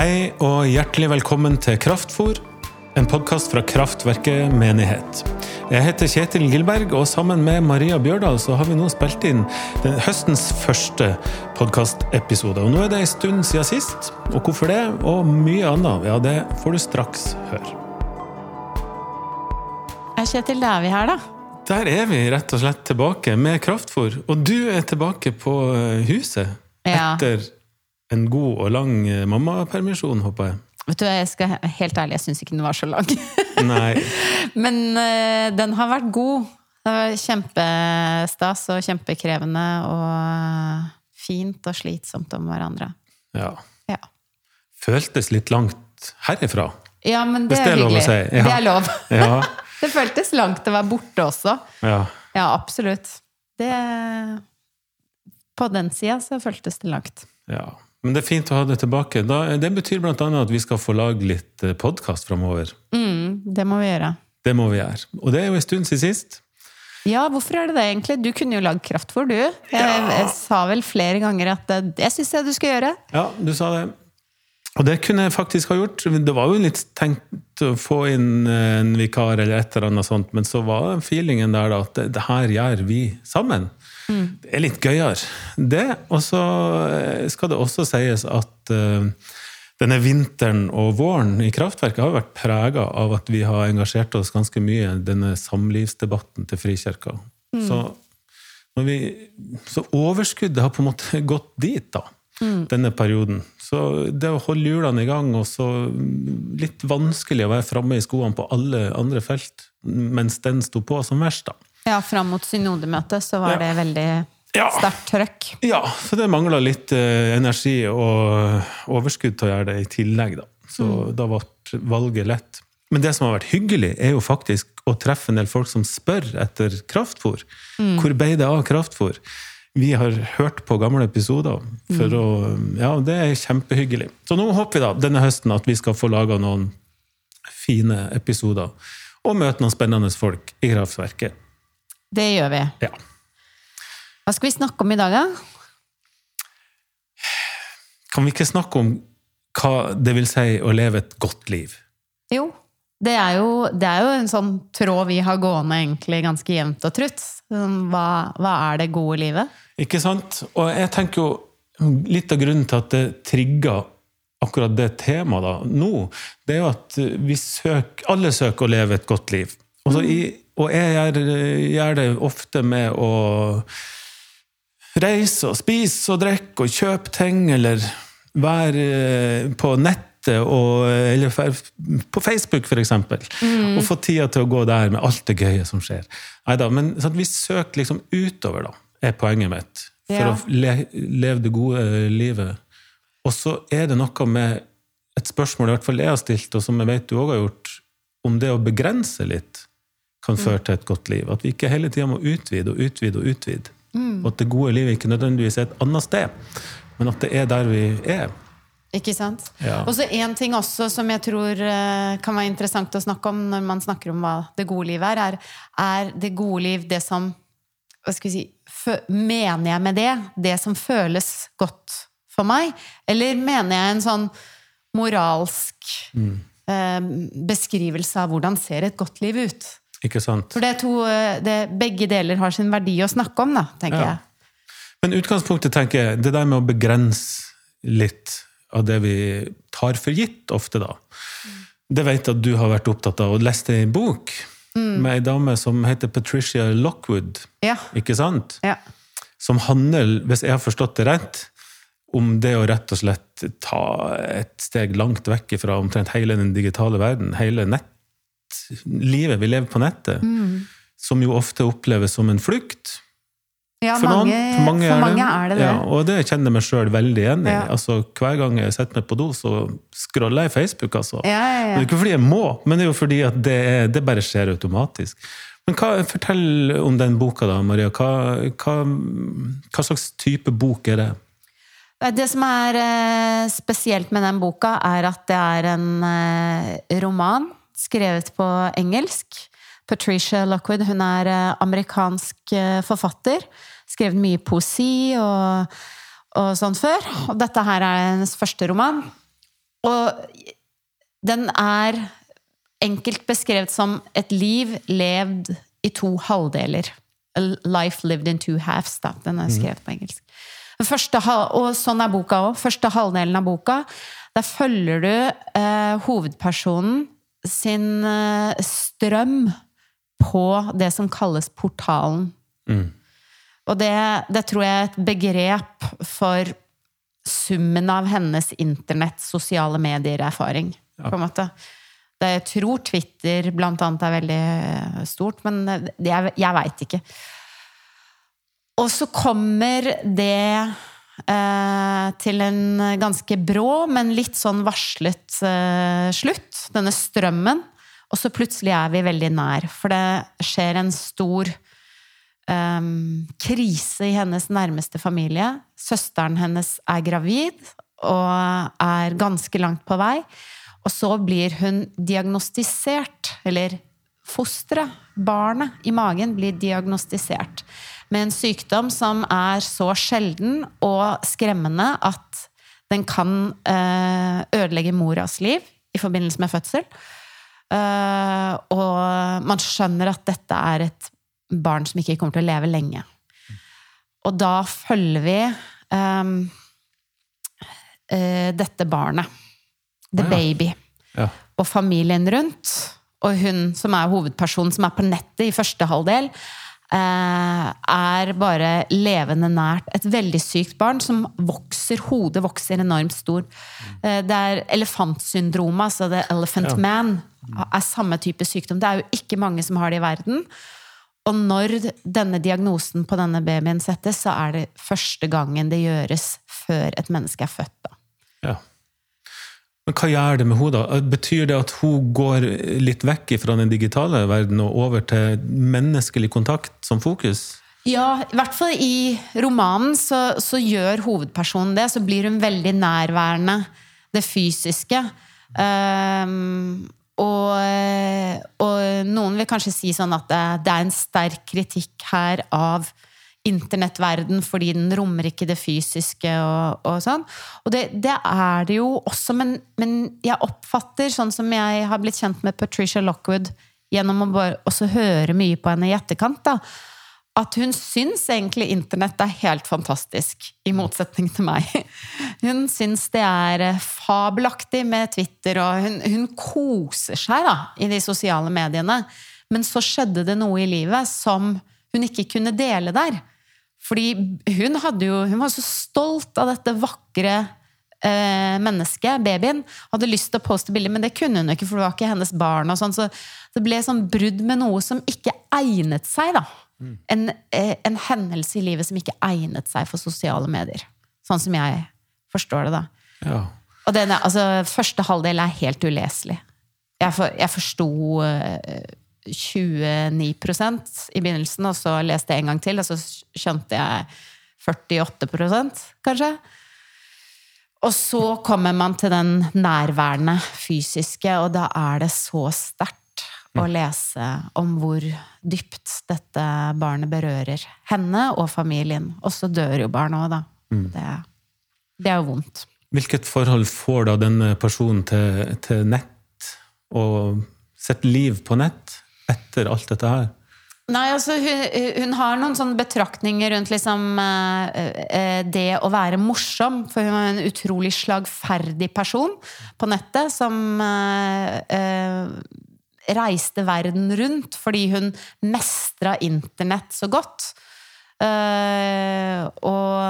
Hei og hjertelig velkommen til Kraftfor, en podkast fra Kraftverket menighet. Jeg heter Kjetil Gilberg, og sammen med Maria Bjørdal så har vi nå spilt inn den høstens første podkastepisode. Og nå er det en stund siden sist, og hvorfor det, og mye annet, ja, det får du straks høre. Ja, Kjetil, da er vi her, da. Der er vi rett og slett tilbake med Kraftfor, og du er tilbake på huset huset Ja. En god og lang eh, mammapermisjon, håper jeg. Vet du, jeg skal Helt ærlig, jeg syns ikke den var så lang. Nei. Men uh, den har vært god. Det var kjempestas og kjempekrevende og eh, fint og slitsomt om hverandre. Ja. Ja, Føltes litt langt herifra. ja men det er det er hyggelig. si, ja. Det er lov. Ja. Det føltes langt å være borte også. ja. Ja, absolutt. Det På den sida så føltes det langt. Ja. Men det er fint å ha det tilbake. Da, det betyr bl.a. at vi skal få lage litt podkast framover. Mm, det må vi gjøre. Det må vi gjøre. Og det er jo en stund siden sist. Ja, hvorfor er det det, egentlig? Du kunne jo lagd Kraftfôr, du. Jeg, jeg sa vel flere ganger at det, det syns jeg du skal gjøre. Ja, du sa det. Og det kunne jeg faktisk ha gjort. Det var jo litt tenkt å få inn en vikar eller et eller annet sånt, men så var feelingen der da at det, det her gjør vi sammen. Det er litt gøyere, det. Og så eh, skal det også sies at uh, denne vinteren og våren i kraftverket har vært prega av at vi har engasjert oss ganske mye i denne samlivsdebatten til Frikirka. Så, når vi, så overskuddet har på en måte gått dit, da. Denne perioden. Så det å holde hjulene i gang, og så litt vanskelig å være framme i skoene på alle andre felt mens den sto på som verst, da. Ja, fram mot synodemøtet så var Ja. det veldig Ja. sterkt trøkk. Ja, så det mangla litt eh, energi og overskudd til å gjøre det i tillegg, da. Så da ble valget lett. Men det som har vært hyggelig, er jo faktisk å treffe en del folk som spør etter kraftfôr. Hvor ble det av kraftfôr? Vi har hørt på gamle episoder, for å, ja, det er kjempehyggelig. Så nå håper vi da denne høsten at vi skal få laga noen fine episoder, og møte noen spennende folk i kraftverket. Det gjør vi. Ja. Hva skal vi snakke om i dag, da? Kan vi ikke snakke om hva det vil si å leve et godt liv? Jo, det er jo, det er jo en sånn tråd vi har gående egentlig ganske jevnt og trutt. Sånn, Hva, hva er det gode livet? Ikke sant? Og jeg tenker jo litt av grunnen til at det trigger akkurat det temaet da, nå, det er jo at vi søker, alle søker å leve et godt liv. Og, så i, og jeg gjør, det ofte med å reise og spise og drikke og kjøpe ting, eller være eh, på nettet, og, eller på Facebook, for eksempel. Og få tida til å gå der med alt det gøye som skjer. Neida, men sånn, vi søker liksom utover, da, er poenget mitt. For Ja. å le, leve det gode livet. Og så er det noe med et spørsmål i hvert fall jeg har stilt, og som jeg vet du òg har gjort, om det å begrense litt kan føre til et godt liv. At vi ikke hele tida må utvide og utvide og utvide. Og at det gode livet ikke nødvendigvis er et annet sted, men at det er der vi er. Ikke sant? Ja. Og så en ting også som jeg tror eh, kan være interessant å snakke om når man snakker om hva det gode livet er, er, er det gode liv det som hva skal vi si, Mener jeg med det det som føles godt for meg? Eller mener jeg en sånn moralsk eh, beskrivelse av hvordan ser et godt liv ut? Ikke sant? For det er to, eh, det, begge deler har sin verdi å snakke om, da, tenker Ja. jeg. Men utgangspunktet tenker jeg, det der med å begrense litt av det vi tar for gitt ofte, da. Det vet jeg at du har vært opptatt av, og lest ei bok med ei dame som heter Patricia Lockwood, Ja. ikke sant? ja. Som handler, hvis jeg har forstått det rett, om det å rett og slett ta et steg langt vekk fra omtrent hele den digitale verden, hele nettlivet vi lever på nettet, som jo ofte oppleves som en flukt. Ja, For mange, noen, for mange, for mange er det det. Ja, og det kjenner jeg meg sjøl veldig igjen i. Ja. Altså, hver gang jeg setter meg på do, så scroller jeg Facebook. Altså. Det er ikke fordi jeg må, men det er jo fordi at det, det bare skjer automatisk. Men hva, Fortell om den boka, da, Maria. Hva, hva, hva slags type bok er det? Det som er eh, spesielt med den boka, er at det er en eh, roman skrevet på engelsk. Patricia Lockwood hun er eh, amerikansk eh, forfatter. Skrevet mye poesi og, og sånn før. Og dette her er hennes første roman. og den er enkelt beskrevet som et liv levd i to halvdeler. A life lived in two halves, da. Den er skrevet på engelsk. Første, og sånn er boka òg. Første halvdelen av boka, der følger du eh, hovedpersonen sin eh, strøm på det som kalles portalen. Og det, det tror jeg er et begrep for summen av hennes internett, sosiale medier-erfaring. på en måte. Det, jeg tror Twitter blant annet er veldig eh, stort, men det, jeg, jeg veit ikke. Og så kommer det til en ganske brå, men litt sånn varslet eh, slutt. Denne strømmen. Og så plutselig er vi veldig nær, for det skjer en stor um, krise i hennes nærmeste familie. Søsteren hennes er gravid og er ganske langt på vei. Og så blir hun diagnostisert, eller fosteret, barnet i magen, blir diagnostisert med en sykdom som er så sjelden og skremmende at den kan eh, ødelegge moras liv i forbindelse med fødsel. Eh, og man skjønner at dette er et barn som ikke kommer til å leve lenge. Og da følger vi um, dette barnet, the ja. baby, Ja. og familien rundt. Og hun som er hovedpersonen, som er på nettet i første halvdel, er bare levende nært et veldig sykt barn som vokser. Hodet vokser enormt stor. Eh, det er elefantsyndromet, altså the elephant Ja. man, er samme type sykdom. Det er jo ikke mange som har det i verden. Og når denne diagnosen på denne babyen settes, så er det første gangen det gjøres før et menneske er født. Da. Ja. Men hva gjør det med henne, da? Betyr det at hun går litt vekk fra den digitale verden og over til menneskelig kontakt som fokus? Ja, i hvert fall i romanen så, så gjør hovedpersonen det. Så blir hun veldig nærværende det fysiske. Um, og, og noen vil kanskje si sånn at det, det er en sterk kritikk her av internettverden fordi den rommer ikke det fysiske og, og sånn. Og det, det er det jo også, men, men jeg oppfatter, sånn som jeg har blitt kjent med Patricia Lockwood gjennom å bare også høre mye på henne i etterkant, da, at hun syns egentlig internett er helt fantastisk, i motsetning til meg. Hun syns det er eh, fabelaktig med Twitter, og hun, hun koser seg da, i de sosiale mediene. Men så skjedde det noe i livet som hun ikke kunne dele der. Fordi hun, jo, hun var så stolt av dette vakre eh, mennesket, babyen. Hadde lyst til å poste bilder, men det kunne hun ikke, for det var ikke hennes barn. og sånn, Så det ble sånn brudd med noe som ikke egnet seg. da. En, eh, en hendelse i livet som ikke egnet seg for sosiale medier. Sånn som jeg forstår det, da. Ja. Og denne, altså, første halvdel er helt uleselig. Jeg, for, jeg forsto eh, 29% i begynnelsen, og så leste jeg en gang til, og så skjønte jeg 48% kanskje. Og så kommer man til den nærværende fysiske, og da er det så sterkt å lese om hvor dypt dette barnet berører henne og familien. Og så dør jo barnet òg, da. Det, det er jo vondt. Hvilket forhold får da denne personen til, til nett og sitt liv på nett etter alt dette her? Nei, altså hun, hun har noen sånne betraktninger rundt liksom eh, eh, det å være morsom. For hun er en utrolig slagferdig person på nettet som eh, reiste verden rundt fordi hun mestra internett så godt. Og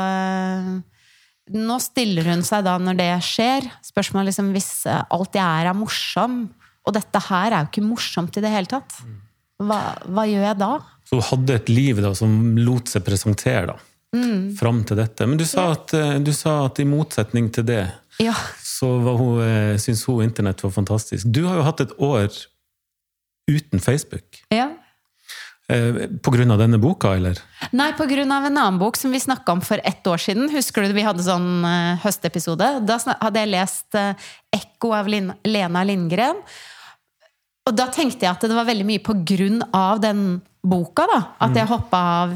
nå stiller hun seg da når det skjer. Spørsmålet liksom hvis alt jeg er er morsom, og dette her er jo ikke morsomt i det hele tatt. Hva, hva gjør jeg da? Så hun hadde et liv da, som lot seg presentere da, fram til dette. Men du sa, at, eh, du sa at i motsetning til det, Ja. så var eh, syns hun internett var fantastisk. Du har jo hatt et år uten Facebook. ja. Pga. På grunn av denne boka, eller? Nei, av en annen bok som vi snakka om for ett år siden. Husker du vi hadde sånn eh, høstepisode? Da hadde jeg lest eh, 'Ekko' av Lena Lindgren. Og da tenkte jeg at det var veldig mye på grunn av den boka, da. At jeg hoppa av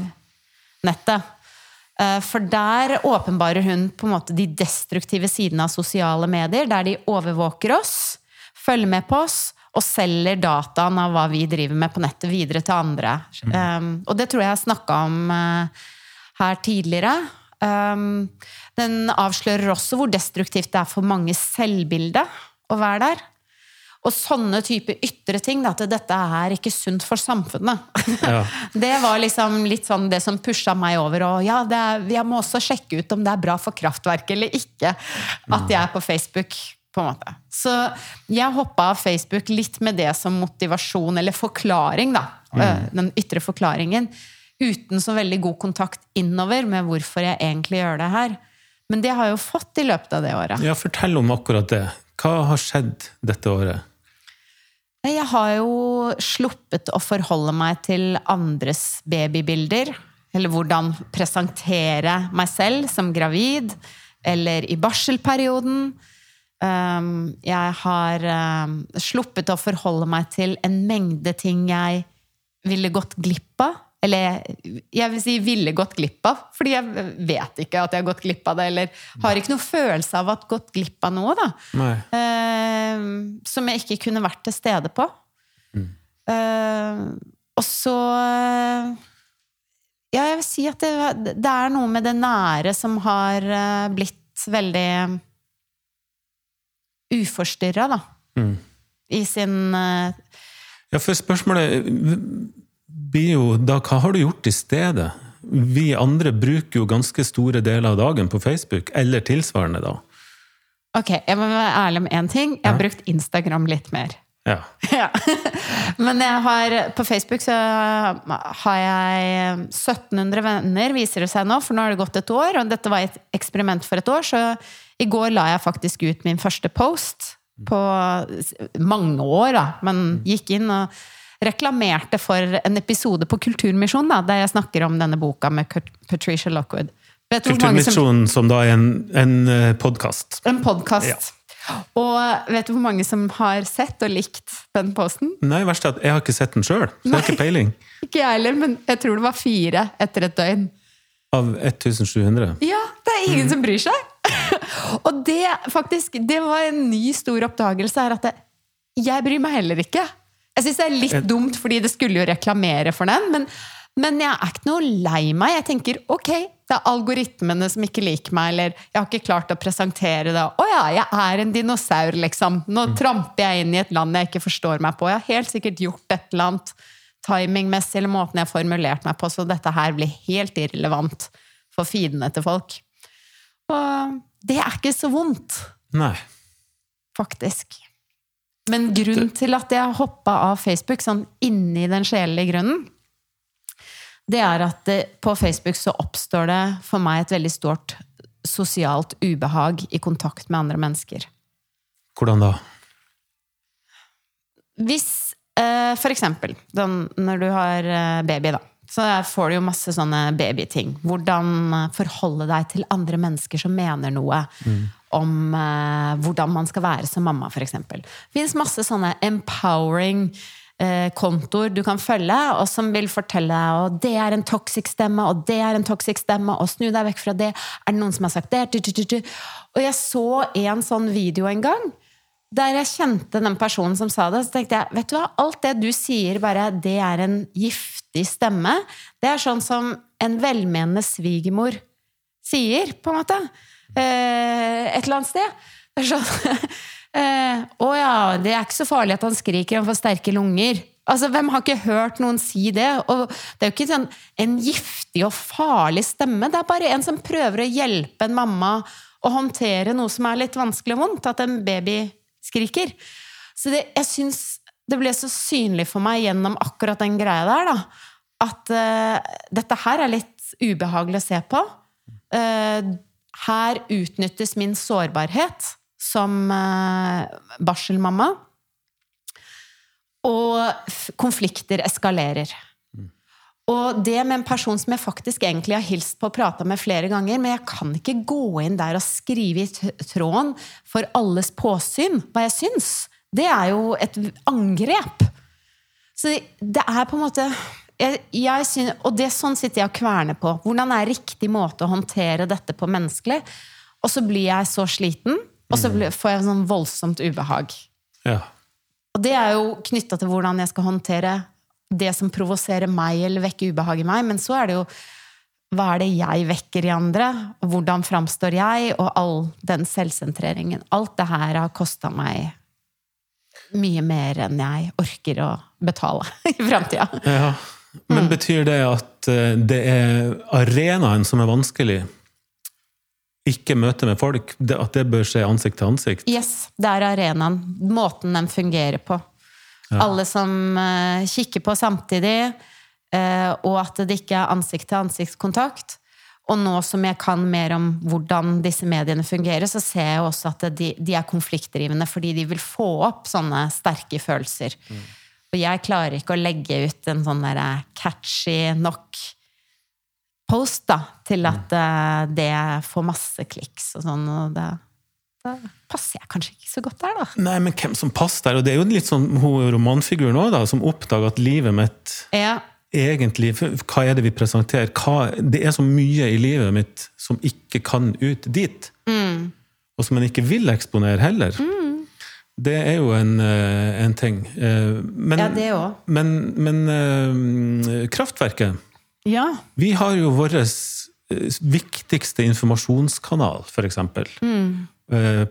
nettet. Eh, For der åpenbarer hun på en måte de destruktive sidene av sosiale medier, der de overvåker oss, følger med på oss og selger dataen av hva vi driver med på nettet, videre til andre. Um, og det tror jeg jeg snakka om uh, her tidligere. Um, den avslører også hvor destruktivt det er for mange selvbilde å være der. Og sånne type ytre ting, da, at dette er ikke sunt for samfunnet. Ja. Det var liksom litt sånn det som pusha meg over. Og ja, det er, jeg må også sjekke ut om det er bra for kraftverket eller ikke at jeg er på Facebook. på en måte. Så jeg hoppa av Facebook litt med det som motivasjon, eller forklaring, da. Mm. Den ytre forklaringen. Uten så veldig god kontakt innover med hvorfor jeg egentlig gjør det her. Men det har jeg jo fått i løpet av det året. Ja, fortell om akkurat det. Hva har skjedd dette året? Jeg har jo sluppet å forholde meg til andres babybilder. Eller hvordan presentere meg selv som gravid, eller i barselperioden. Um, jeg har um, sluppet å forholde meg til en mengde ting jeg ville gått glipp av. Eller jeg vil si ville gått glipp av, fordi jeg vet ikke at jeg har gått glipp av det. Eller har ikke noe følelse av å ha gått glipp av noe, da. Eh, som jeg ikke kunne vært til stede på. Eh, og så Ja, jeg vil si at det, det er noe med det nære som har eh, blitt veldig uforstyrra, da. I sin uh... Ja, for spørsmålet blir jo da hva har du gjort i stedet? Vi andre bruker jo ganske store deler av dagen på Facebook, eller tilsvarende, da. Ok, jeg må være ærlig med én ting. Jeg har brukt Instagram litt mer. Ja. Ja. Men jeg har, på Facebook så har jeg 1700 venner, viser det seg nå, for nå har det gått et år. Og dette var et eksperiment for et år, så i går la jeg faktisk ut min første post på mange år, da. Men gikk inn og reklamerte for en episode på Kulturmisjonen, da, der jeg snakker om denne boka med Patricia Lockwood. Mange som Kulturmisjonen, som da er en, en podkast. En podkast. Og vet du hvor mange som har sett og likt den posten? Nei, verst er at jeg har ikke sett den sjøl, så jeg har ikke peiling. Ikke jeg heller, men jeg tror det var fire etter et døgn. Av 1700. Ja, det er ingen som bryr seg! og det faktisk, det var en ny stor oppdagelse, er at jeg bryr meg heller ikke. Jeg syns det er litt dumt, fordi det skulle jo reklamere for den, men, men jeg er ikke noe lei meg. Jeg tenker ok, det er algoritmene som ikke liker meg, eller jeg har ikke klart å presentere det. Å ja, jeg er en dinosaur, liksom. Nå tramper jeg inn i et land jeg ikke forstår meg på. Jeg har helt sikkert gjort et eller annet timingmessig, eller måten jeg har formulert meg på, så dette her blir helt irrelevant for feedene til folk. Og det er ikke så vondt, Nei. faktisk. Men grunnen til at jeg hoppa av Facebook, sånn inni den sjelelige grunnen, det er at på Facebook så oppstår det for meg et veldig stort sosialt ubehag i kontakt med andre mennesker. Hvordan da? Hvis eh, for eksempel den, når du har eh, baby, da, så får du jo masse sånne babyting. Hvordan eh, forholde deg til andre mennesker som mener noe om eh, hvordan man skal være som mamma, f.eks. Det fins masse sånne empowering eh, kontoer du kan følge, og som vil fortelle deg og det er en toxic stemme, og det er en toxic stemme, og snu deg vekk fra det. Er det noen som har sagt det? Du, du, du, du. Og jeg så en sånn video en gang der jeg kjente den personen som sa det, så tenkte jeg vet du hva, alt det du sier, bare det er en giftig stemme. Det er sånn som en velmenende svigermor sier, på en måte. Eh, et eller annet sted. Det er sånn eh, Å ja, det er ikke så farlig at han skriker, han får sterke lunger. Altså, Hvem har ikke hørt noen si det? Og det er jo ikke sånn en giftig og farlig stemme. Det er bare en som prøver å hjelpe en mamma å håndtere noe som er litt vanskelig og vondt. At en baby skriker. Så det, jeg syns det ble så synlig for meg gjennom akkurat den greia der, da, at uh, dette her er litt ubehagelig å se på. Uh, her utnyttes min sårbarhet som uh, barselmamma. Og konflikter eskalerer. Og det med en person som jeg faktisk egentlig har hilst på og prata med flere ganger, men jeg kan ikke gå inn der og skrive i tråden for alles påsyn hva jeg syns. Det er jo et angrep. Så det er på en måte jeg, jeg synes, og det sånn sitter jeg og kverner på. Hvordan er riktig måte å håndtere dette på menneskelig? Og så blir jeg så sliten, og så får jeg sånn voldsomt ubehag. Ja. Og det er jo knytta til hvordan jeg skal håndtere det som provoserer meg eller vekker ubehag i meg. Men så er det jo hva er det jeg vekker i andre? Hvordan framstår jeg? Og all den selvsentreringen. Alt det her har kosta meg mye mer enn jeg orker å betale i framtida. ja. Men betyr det at eh, det er arenaen som er vanskelig? Ikke møte med folk? At det bør skje ansikt til ansikt? Yes, det er arenaen. Måten den fungerer på. Alle som eh, kikker på samtidig, eh, og at det ikke er ansikt-til-ansiktskontakt. Og nå som jeg kan mer om hvordan disse mediene fungerer, så ser jeg også at de, de er konfliktdrivende fordi de vil få opp sånne sterke følelser. Og jeg klarer ikke å legge ut en sånn der catchy nok post da, til at eh, det får masse kliks og sånn. Og det, da passer jeg kanskje ikke så godt der, da. Nei, men hvem som passer der? Og det er jo litt sånn hun romanfiguren òg, da, som oppdager at livet mitt Ja, egentlig Hva er det vi presenterer? Hva, det er så mye i livet mitt som ikke kan ut dit. Og som en ikke vil eksponere heller. Det er jo en, eh, en ting. Eh, Men, Ja, det òg. men, men eh, Kraftverket ja. Vi har jo vår viktigste informasjonskanal, f.eks. Mm.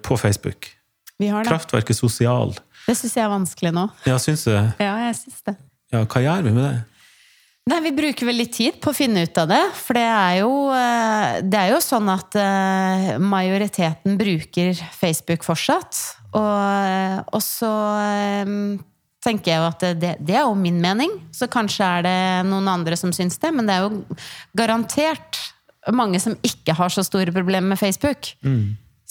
På Facebook. vi har det. Kraftverket sosial. Det syns jeg er vanskelig nå. Ja, syns du det? Ja, jeg syns det. Ja, hva gjør vi med det? Nei, Vi bruker vel litt tid på å finne ut av det. For det er jo, eh, det er jo sånn at eh, majoriteten bruker Facebook fortsatt. Og, eh, og så eh, tenker jeg jo at det, det er jo min mening. Så kanskje er det noen andre som syns det. Men det er jo garantert mange som ikke har så store problemer med Facebook.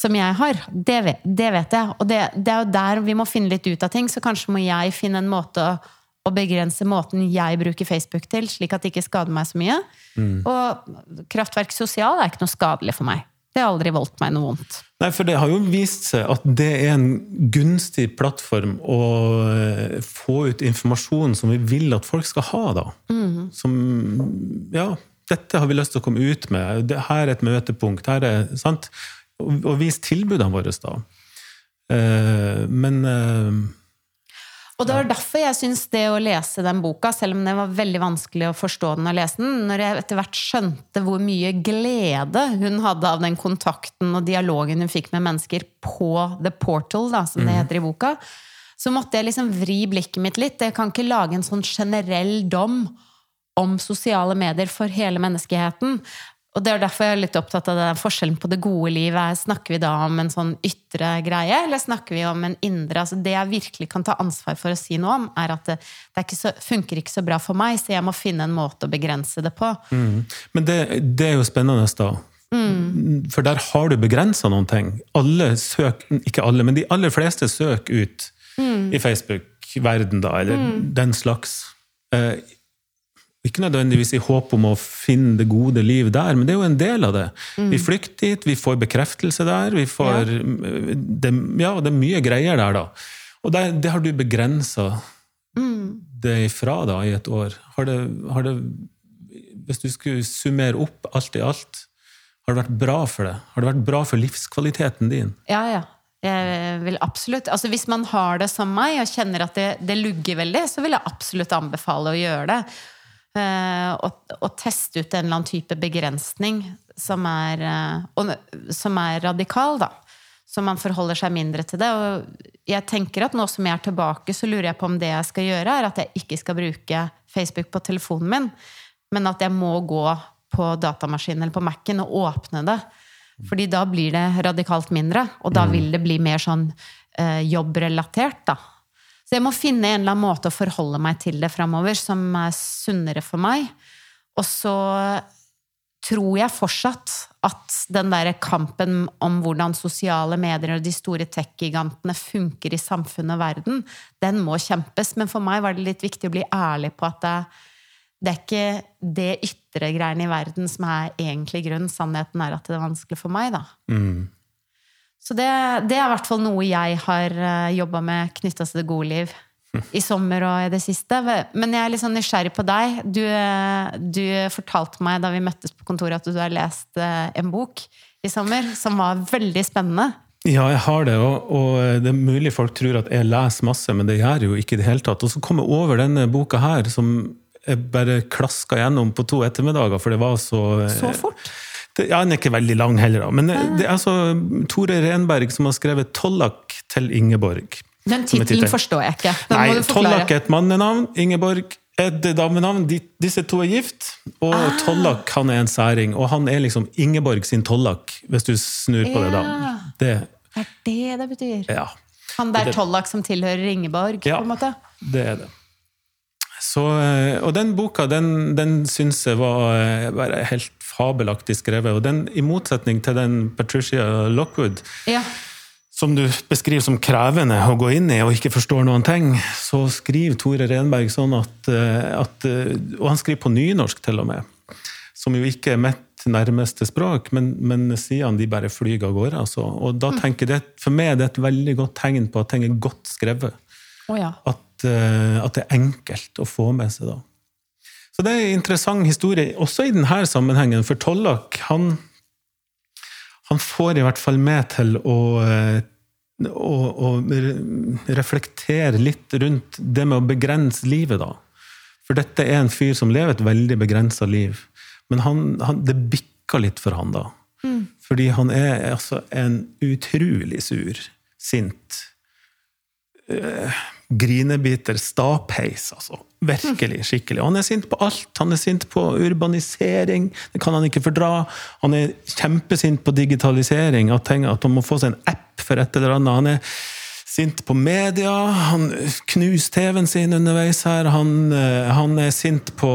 Som jeg har. Det vet, det vet jeg. Og det, det er jo der vi må finne litt ut av ting. Så kanskje må jeg finne en måte å å begrense måten jeg bruker Facebook til, slik at det ikke skader meg så mye. Og Kraftverk sosial er ikke noe skadelig for meg. Det har aldri voldt meg noe vondt. Nei, for det har jo vist seg at det er en gunstig plattform å eh, få ut informasjon som vi vil at folk skal ha, da. Som Ja, dette har vi lyst til å komme ut med. Her er et møtepunkt. Her er, sant? Og, vise tilbudene våre, da. Eh, men eh, Og det var derfor jeg syns det å lese den boka, selv om det var veldig vanskelig å forstå den og lese den, når jeg etter hvert skjønte hvor mye glede hun hadde av den kontakten og dialogen hun fikk med mennesker på The Portal, da, som det heter i boka, så måtte jeg liksom vri blikket mitt litt. Jeg kan ikke lage en sånn generell dom om sosiale medier for hele menneskeheten. Og det er derfor jeg er litt opptatt av den forskjellen på det gode livet. Snakker vi da om en sånn ytre greie, eller snakker vi om en indre? Altså det jeg virkelig kan ta ansvar for å si noe om, er at det, det er ikke så, funker ikke så bra for meg, så jeg må finne en måte å begrense det på. Men det, det er jo spennende, da. For der har du begrensa noen ting. Alle søk, ikke alle, men de aller fleste søker ut i Facebook-verden, da, eller den slags. Eh, ikke nødvendigvis i håp om å finne det gode liv der, men det er jo en del av det. Vi flykter dit, vi får bekreftelse der. vi får... Det, ja, det er mye greier der, da. Og det, det har du begrensa det ifra da, i et år. Har det, har det Hvis du skulle summere opp alt i alt, har det vært bra for det? Har det vært bra for livskvaliteten din? Ja, ja. Jeg vil absolutt, altså Hvis man har det som meg og kjenner at det, det lugger veldig, så vil jeg absolutt anbefale å gjøre det. Eh, og, og teste ut en eller annen type begrensning som er, eh, som er radikal, da. Så man forholder seg mindre til det. Og jeg tenker at nå som jeg er tilbake, så lurer jeg på om det jeg skal gjøre, er at jeg ikke skal bruke Facebook på telefonen min, men at jeg må gå på datamaskinen eller på Mac-en og åpne det. Fordi da blir det radikalt mindre, og da vil det bli mer sånn eh, jobbrelatert, da. Så jeg må finne en eller annen måte å forholde meg til det framover som er sunnere for meg. Og så tror jeg fortsatt at den der kampen om hvordan sosiale medier og de store tech-gigantene funker i samfunnet og verden, den må kjempes. Men for meg var det litt viktig å bli ærlig på at det, det er ikke det ytre greiene i verden som er egentlig grunnen. Sannheten er at det er vanskelig for meg, da. Så det, det er i hvert fall noe jeg har jobba med knytta til det gode liv. i sommer og i det siste. Men jeg er litt sånn nysgjerrig på deg. Du, du fortalte meg da vi møttes på kontoret at du har lest eh, en bok i sommer som var veldig spennende. Ja, jeg har det, og, og, det er mulig folk tror at jeg leser masse, men det gjør jeg jo ikke i det hele tatt. Og så kom jeg over denne boka her, som jeg bare klaska gjennom på to ettermiddager, for det var så Så fort? Det, ja, Den er ikke veldig lang heller, da. Men det er altså Tore Renberg som har skrevet 'Tollak til Ingeborg'. Den tittelen forstår jeg ikke. Den Nei, Tollak er et mannenavn. Ingeborg et damenavn. Disse to er gift. Og ah. Tollak han er en særing. Og han er liksom Ingeborg sin Tollak, hvis du snur på det. da. Det er det det betyr? Ja. Han der Tollak som tilhører Ingeborg? Ja, på en måte? det er det. Så, eh, og den boka den, den syns jeg var eh, bare helt fabelaktig skrevet. Og den, i motsetning til den Patricia Lockwood, ja som du beskriver som krevende å gå inn i og ikke forstår noen ting, så skriver Tore Renberg sånn at, eh, at eh, Og han skriver på nynorsk, til og med. Som jo ikke er mitt nærmeste språk, men, men sidene de bare flyr av gårde. Altså. Og da mm. tenker jeg, For meg er det et veldig godt tegn på at ting er godt skrevet. Oh, ja. at, uh, at, det er enkelt å få med seg. da. Så det er en interessant historie, også i denne sammenhengen. For Tollak han, han får i hvert fall med til å, eh, å, å, reflektere litt rundt det med å begrense livet, da. For dette er en fyr som lever et veldig begrensa liv. Men han, han, det bikker litt for han da. Mm. Fordi han er altså en utrolig sur, sint, øh, grinebiter stapheis, altså. Virkelig skikkelig. Og han er sint på alt. Han er sint på urbanisering, det kan han ikke fordra. Han er kjempesint på digitalisering, at, at han må få seg en app for et eller annet. Han er sint på media. Han knuser TV-en sin underveis her. Han, eh, han er sint på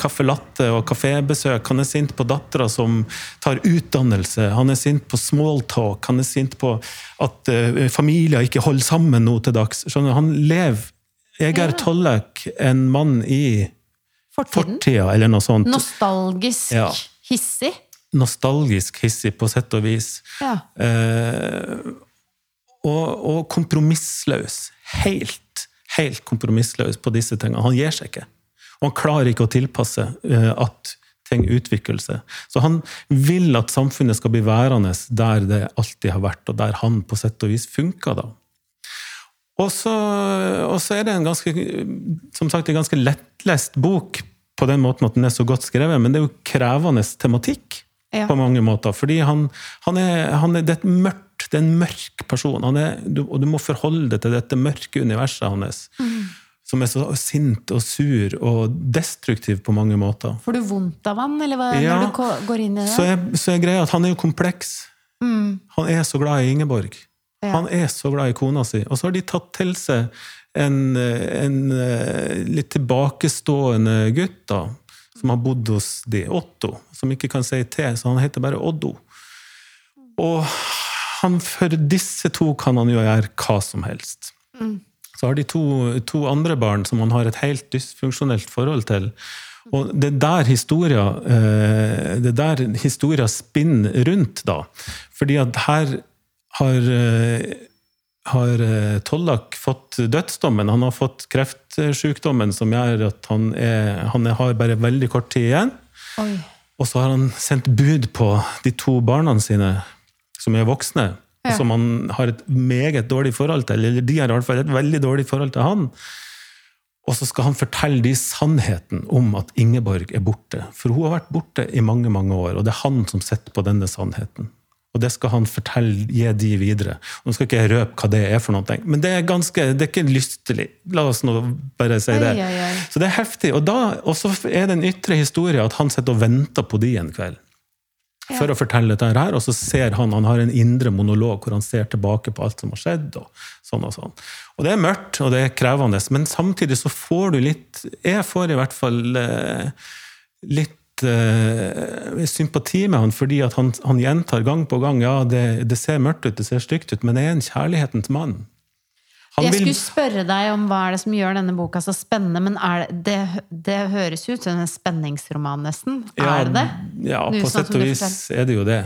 caffè eh, latte og kafébesøk. Han er sint på dattera som tar utdannelse. Han er sint på smalltalk. Han er sint på at uh, familier ikke holder sammen nå til dags. Skjønner, han lever Jeg er Tollek, en mann i Fortiden. fortida, eller noe sånt. Nostalgisk ja. hissig? Nostalgisk hissig, på sett og vis. Ja. Uh, og, og kompromissløs. Helt, helt kompromissløs på disse tingene. Han gir seg ikke. Og han klarer ikke å tilpasse uh, at ting utvikler seg. Så han vil at samfunnet skal bli værende der det alltid har vært, og der han på sett og vis funker. da. Og så, og så er det en ganske, som sagt, en ganske lettlest bok på den måten at den er så godt skrevet, men det er jo krevende tematikk ja. på mange måter. Fordi han, han, er, han er, det er et mørkt det er en mørk person. Er, du, og du må forholde deg til dette mørke universet hans. Mm. Som er så sint og sur og destruktiv på mange måter. Får du vondt av han, eller hva, ja, når du går inn i det? Så er, så er greia at han er jo kompleks. Mm. Han er så glad i Ingeborg. Ja. Han er så glad i kona si. Og så har de tatt til seg en, en eh, litt tilbakestående gutt, da. Som har bodd hos de, Otto. Som ikke kan si til, så han heter bare Oddo. Og han, for disse to kan han jo gjøre hva som helst. Mm. Så har de to, to, andre barn som han har et helt dysfunksjonelt forhold til. Og det der historia, eh, det der historia spinner rundt, da. Fordi at her har, eh, har eh, Tollak fått dødsdommen. Han har fått kreftsykdommen som gjør at han, er, han har bare veldig kort tid igjen. Oi. Og så har han sendt bud på de to barna sine som er voksne, ja. som han har et meget dårlig forhold til, eller de har i hvert fall et veldig dårlig forhold til han. Og så skal han fortelle de sannheten om at Ingeborg er borte. For hun har vært borte i mange mange år, og det er han som sitter på denne sannheten. Og det skal han fortelle, gi de videre. Og nå skal ikke jeg røpe hva det er for noe, men det er ganske, det er ikke lystelig. La oss nå bare si det. Ai, ai, ai. Så det er heftig. Og da også er det en ytre historie at han sitter og venter på de en kveld for å fortelle dette her. Og så ser han han har en indre monolog hvor han ser tilbake på alt som har skjedd. Og sånn og sånn. Og det er mørkt, og det er krevende, men samtidig så får du litt Jeg får i hvert fall eh, litt eh, sympati med han, fordi han, han, gjentar gang på gang ja, det, det ser mørkt ut, det ser stygt ut, men det er en kjærlighetens mann. Han jeg skulle spørre deg om hva er det som gjør denne boka så spennende, men det, det, det, høres ut som en spenningsroman, nesten. Ja, er det det? Ja, på sett og vis er det jo det.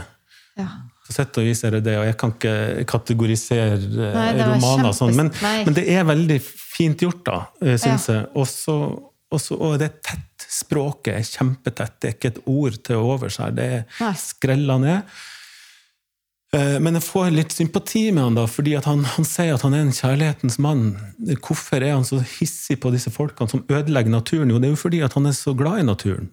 Ja. På sett og vis er det det, og jeg kan ikke kategorisere eh, Nei, romaner og sånn, men, men det er veldig fint gjort, da, syns Ja. jeg. Og også, og det er tett. Språket er kjempetett. Det er ikke et ord til overs her. Det er skrella ned. Eh, Men jeg får litt sympati med han, da, fordi at han, han sier at han er en kjærlighetens mann. Hvorfor er han så hissig på disse folkene som ødelegger naturen? Jo, det er jo fordi at han er så glad i naturen.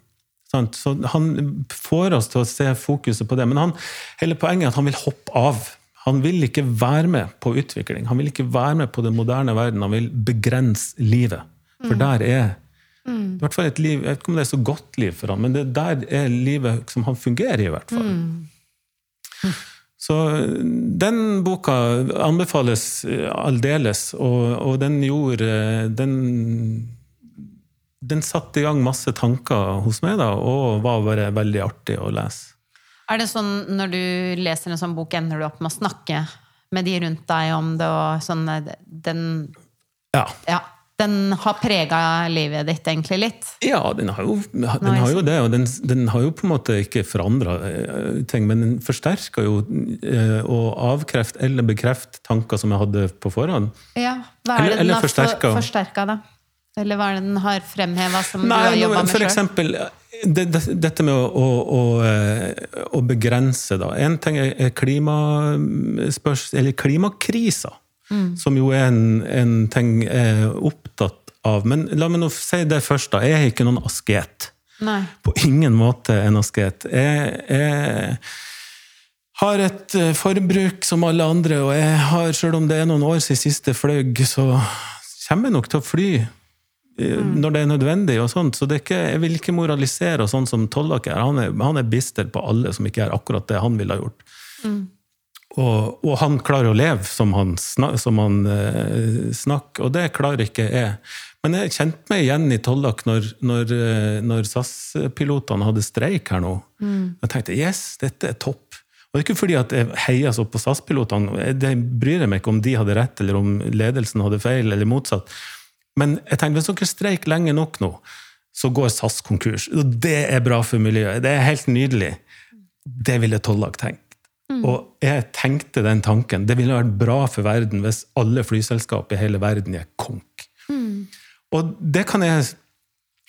Sant? Så Han får oss til å se fokuset på det. Men han, hele poenget er at han vil hoppe av. Han vil ikke være med på utvikling. Han vil ikke være med på den moderne verden. Han vil begrense livet. For der er i hvert fall et liv, Jeg vet ikke om det er så godt liv for han, men det der er livet som han fungerer i, i hvert fall. Så den boka anbefales eh, aldeles, og, og den gjorde eh, den, den satte i gang masse tanker hos meg, da, og var bare veldig artig å lese. Er det sånn når du leser en sånn bok, ender du opp med å snakke med de rundt deg om det, og sånn eh, Den, Ja. ja, den har prega livet ditt egentlig litt? Ja, den har jo, den har jo det, og den, den har jo på en måte ikke forandra ting, men den forsterker jo å og avkreft eller bekreft tanker som jeg hadde på forhånd. Ja, hva er Eller- det den eller har forsterka. forsterka, da? Eller hva er det den har fremheva som du har jobba med med for sjøl? eksempel det, det, dette med å, å, å, eh, å begrense, da. En ting er er klimaspørs... Klimakrisa, som jo er en, en ting jeg er opptatt av. Men la meg nå si det først, da. Jeg er ikke noen asket. Nei. På ingen måte en asket. Jeg, jeg har et eh, forbruk som alle andre, og jeg har, selv om det er noen år siden siste fløy, så kommer jeg nok til å fly mm. når det er nødvendig. og sånt, så det er ikke, Jeg vil ikke moralisere, og sånn som Tollak er. Han, er. han er bister på alle som ikke gjør akkurat det han ville ha gjort. Og, og han klarer å leve som han, snak, som han eh, snakker, og det klarer ikke jeg. Men jeg kjente meg igjen i Tollak når, når, eh, når SAS-pilotene hadde streik her nå. Jeg tenkte yes, dette er topp. Og det er ikke fordi at jeg heier så på SAS-pilotene. Det bryr jeg meg ikke om de hadde rett, eller om ledelsen hadde feil, eller motsatt. Men jeg tenkte, hvis dere streiker lenge nok nå, så går SAS konkurs. Og det er bra for miljøet. Det er helt nydelig. Det ville Tollak tenkt. Og jeg tenkte den tanken. Det ville vært bra for verden hvis alle flyselskap i hele verden gikk konk. Og det kan jeg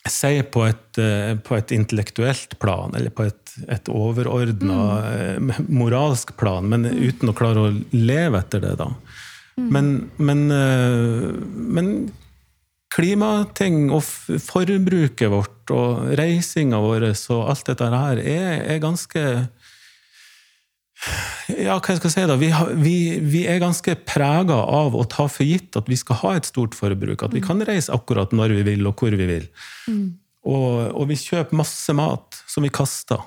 si på et, eh, på et intellektuelt plan, eller på et, et overordna mm. moralsk plan, men uten å klare å leve etter det, da. Men, men, eh, men klimating og forbruket vårt og reisinga vår og alt dette her er, er ganske ja, hva jeg skal si da, vi, har, vi, vi er ganske prega av å ta for gitt at vi skal ha et stort forbruk. At vi kan reise akkurat når vi vil, og hvor vi vil. Og, og vi kjøper masse mat som vi kaster,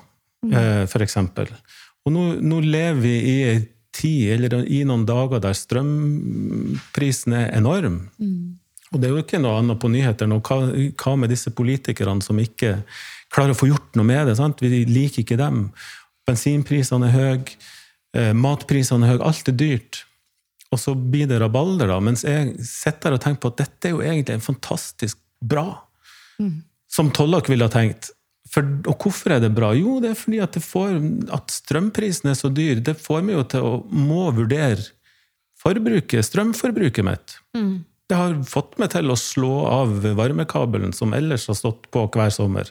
eh, for eksempel. Og nå, nå lever vi i ei tid, eller i noen dager, der strømprisen er enorm. Og det er jo ikke noe annet på nyhetene. Hva, hva med disse politikerne som ikke klarer å få gjort noe med det? Sant? Vi liker ikke dem. Bensinprisene er høye, eh, matprisene er høye, alt er dyrt. Og så blir det rabalder, da. Mens jeg sitter og tenker på at dette er jo egentlig en fantastisk bra. Som Tollak ville ha tenkt. For, og hvorfor er det bra? Jo, det er fordi at, det får, at strømprisen er så dyr. Det får meg jo til å må vurdere forbruket, strømforbruket mitt. Det har fått meg til å slå av varmekabelen som ellers har stått på hver sommer.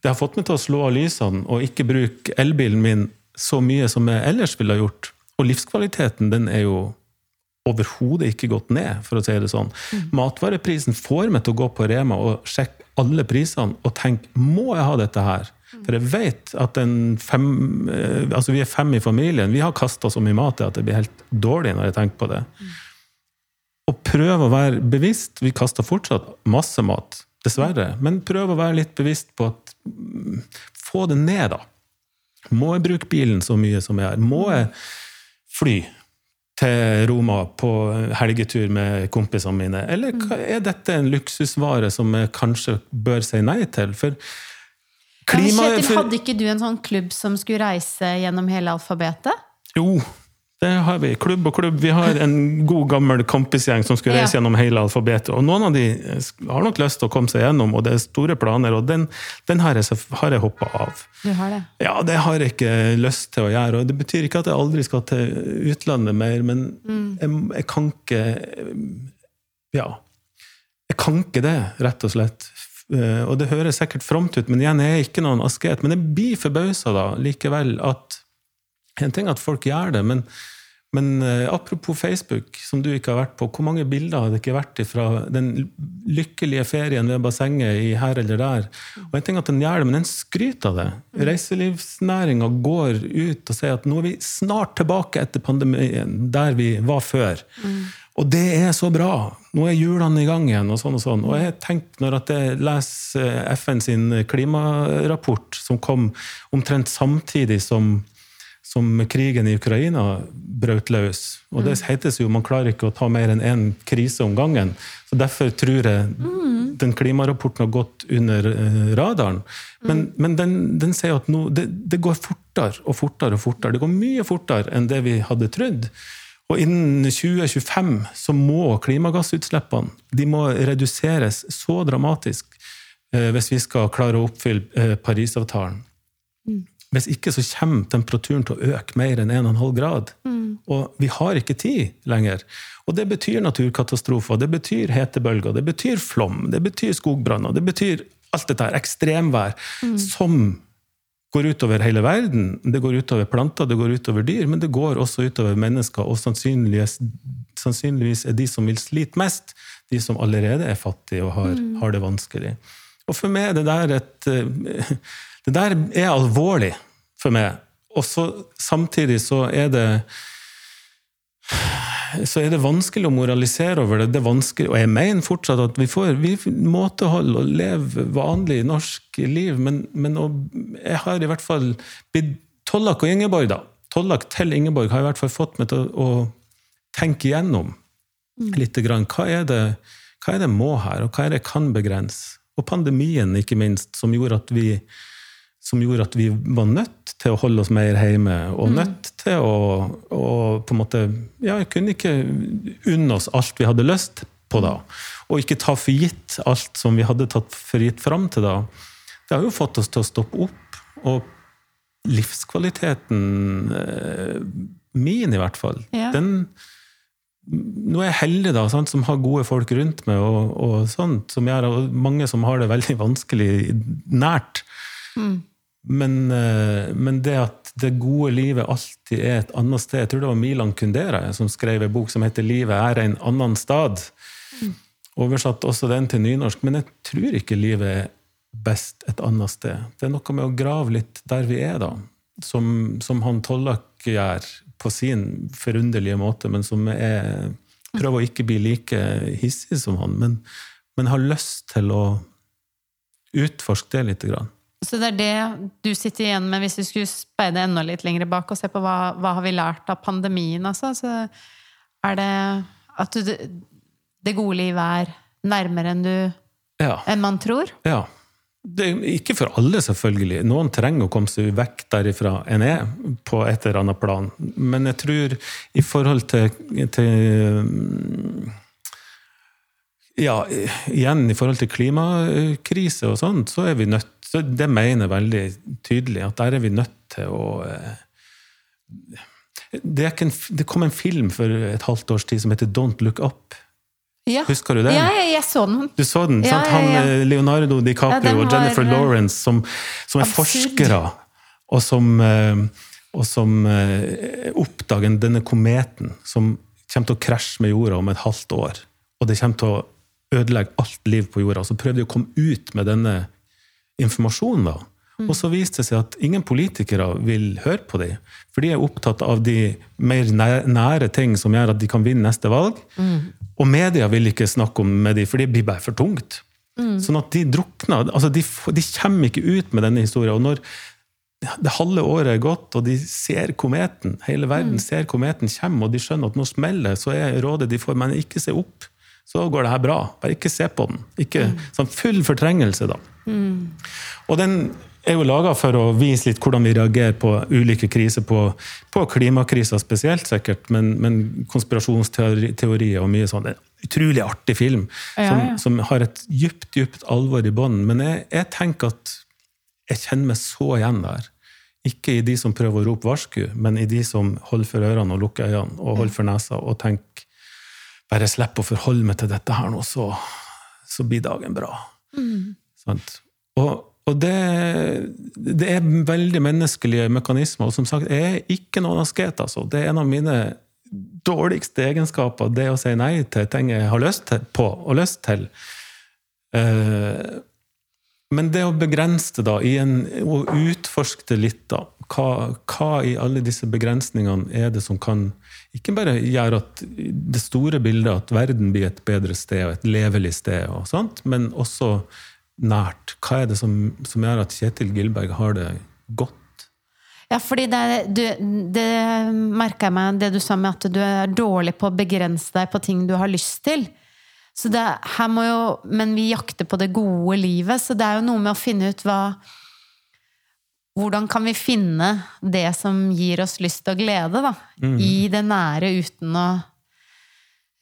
Det har fått meg til å slå av lysene og ikke bruke elbilen min så mye som jeg ellers ville ha gjort. Og livskvaliteten den er jo overhodet ikke gått ned, for å si det sånn. Matvareprisen får meg til å gå på Rema og sjekke alle prisene og tenke må jeg ha dette her? For jeg vet at en fem, eh, altså vi er fem i familien. Vi har kasta så mye mat at det blir helt dårlig når jeg tenker på det. Og prøve å være bevisst. Vi kaster fortsatt masse mat, dessverre. Men prøv å være litt bevisst på at mm, Få det ned, da. Må jeg bruke bilen så mye som jeg gjør? Må jeg fly til Roma på helgetur med kompisene mine? Eller er dette en luksusvare som jeg kanskje bør si nei til? For klima... Kjetil, hadde ikke du en sånn klubb som skulle reise gjennom hele alfabetet? Jo, Det har vi. Klubb og klubb. Vi har en god, gammel kompisgjeng som skulle reise gjennom hele alfabetet. Og noen av de eh, har nok lyst til å komme seg gjennom, og det er store planer, og den, den har jeg, har jeg hoppa av. Du har det. Ja, det har jeg ikke lyst til å gjøre. Og det betyr ikke at jeg aldri skal til utlandet mer, men jeg, jeg kan ikke Ja. Jeg kan ikke det, rett og slett. Eh, Og det høres sikkert fromt ut, men igjen, jeg er ikke noen asket. Men jeg blir forbausa da, likevel, at En ting er at folk gjør det, men, men eh, apropos Facebook, som du ikke har vært på, hvor mange bilder har det ikke vært fra den lykkelige ferien ved bassenget i her eller der? Og en ting er at den gjør det, men den skryter av det. Reiselivsnæringa går ut og sier at nå er vi snart tilbake etter pandemien, der vi var før. Og det er så bra! Nå er hjulene i gang igjen, og sånn og sånn. Og jeg tenkte, når at jeg leser FN sin klimarapport, som kom omtrent samtidig som som krigen i Ukraina brøt løs. Og det hetes jo man klarer ikke å ta mer enn én krise om gangen. Så derfor tror jeg den klimarapporten har gått under eh, radaren. Men, men den, den sier at nå, det, det går fortere og fortere og fortere. Det går mye fortere enn det vi hadde trodd. Og innen 2025 så må klimagassutslippene de må reduseres så dramatisk eh, hvis vi skal klare å oppfylle eh, Parisavtalen. Hvis ikke så kommer temperaturen til å øke mer enn 1,5 grad. Og vi har ikke tid lenger. Og det betyr naturkatastrofer, det betyr hetebølger, det betyr flom, det betyr skogbranner, det betyr alt dette her, ekstremvær, som går utover hele verden. Det går utover planter, det går utover dyr, men det går også utover mennesker, og sannsynligvis, sannsynligvis er de som vil slite mest, de som allerede er fattige og har, har det vanskelig. Og for meg er det der et eh, Det der er alvorlig for meg. Og så samtidig så er det så er det vanskelig å moralisere over det. det er vanskelig, og jeg mener fortsatt at vi får vi måtehold og leve vanlig norsk liv, men, men å, jeg har i hvert fall Tollak og Ingeborg, da. Tollak til Ingeborg har i hvert fall fått meg til å, å tenke igjennom litt. Grann. Hva er det hva er det må her, og hva er det kan begrense? Og pandemien, ikke minst, som gjorde at vi som gjorde at vi var nødt til å holde oss mer hjemme, og nødt til å, på en måte Ja, vi kunne ikke unne oss alt vi hadde lyst på da. Og ikke ta for gitt alt som vi hadde tatt for gitt fram til da. Det har jo fått oss til å stoppe opp. Og livskvaliteten eh, min, i hvert fall, Ja. den nå er jeg heldig, da, sant, som har gode folk rundt meg, og, og sånt, som gjør, og mange som har det veldig vanskelig nært. Men, eh, men det at det gode livet alltid er et annet sted Jeg tror det var Milan Kundera som skrev en bok som heter 'Livet er en annen stad'. Oversatt også den til nynorsk. Men jeg tror ikke livet er best et annet sted. Det er noe med å grave litt der vi er, da. Som, som han Tollak gjør på sin forunderlige måte, men som er Prøver å ikke bli like hissig som han, men, men har lyst til å utforske det lite grann. Så det er det du sitter igjen med hvis du skulle speide enda litt lenger bak og se på hva, hva har vi lært av pandemien, altså? Så er det at du, det gode livet er nærmere enn, du, Ja. enn man tror? ja. Det ikke for alle, selvfølgelig. Noen trenger å komme seg vekk derifra en er, på et eller annet plan. Men jeg tror i forhold til, til Ja, igjen i forhold til klimakrise og sånn, så er vi nødt så Det mener jeg veldig tydelig, at der er vi nødt til å eh, det, er en, det kom en film for et halvt års tid som heter Don't Look Up. Ja, Husker du den? ja jeg, jeg så den. Du så den? Ja, sant? ja, Han, eh, Leonardo DiCaprio den og Jennifer eh, Lawrence, som, som er absurd. forskere, og som, og som oppdager denne kometen som kommer til å krasje med jorda om et halvt år. Og det kommer til å ødelegge alt liv på jorda. Så prøvde de å komme ut med denne informasjonen. da. Og så viste det seg at ingen politikere vil høre på dem. For de er opptatt av de mer nære ting som gjør at de kan vinne neste valg. Og media vil ikke snakke om med dem, for det blir bare for tungt. Sånn at de drukner. altså de, de kommer ikke ut med denne historien. Og når det halve året er gått, og de ser kometen, hele verden ser kometen komme, og de skjønner at nå smeller så er rådet de får, men ikke se opp. Så går det her bra. Bare ikke se på den. Ikke, sånn full fortrengelse, da. Og den er jo laga for å vise litt hvordan vi reagerer på ulike kriser, på, på klimakrisa spesielt, sikkert, men, men konspirasjonsteorier og mye sånn. Det er en utrolig artig film Ja, som, ja. som har et dypt, dypt alvor i bånden. Men jeg, jeg tenker at jeg kjenner meg så igjen der. Ikke i de som prøver å rope varsku, men i de som holder for ørene og lukker øynene og holder for nesa og tenker bare slipper å forholde meg til dette her nå, så, så blir dagen bra. Sant? Og, og det, det er veldig menneskelige mekanismer. Og som sagt, jeg er ikke noen asket. Altså. Det er en av mine dårligste egenskaper, det å si nei til ting jeg har lyst til, på og lyst til. Uh, men det å begrense det, da, i en, og utforske det litt, da. Hva, hva i alle disse begrensningene er det som kan ikke bare gjøre at det store bildet, at verden blir et bedre sted og et levelig sted, og sånt, men også nært. Hva er det som, som gjør at Kjetil Gilberg har det godt? Ja, fordi det, du, det merka jeg meg, det du sa med at du er dårlig på å begrense deg på ting du har lyst til. Så det, her må jo, men vi jakter på det gode livet, så det er jo noe med å finne ut hva Hvordan kan vi finne det som gir oss lyst og glede, da? I det nære, uten å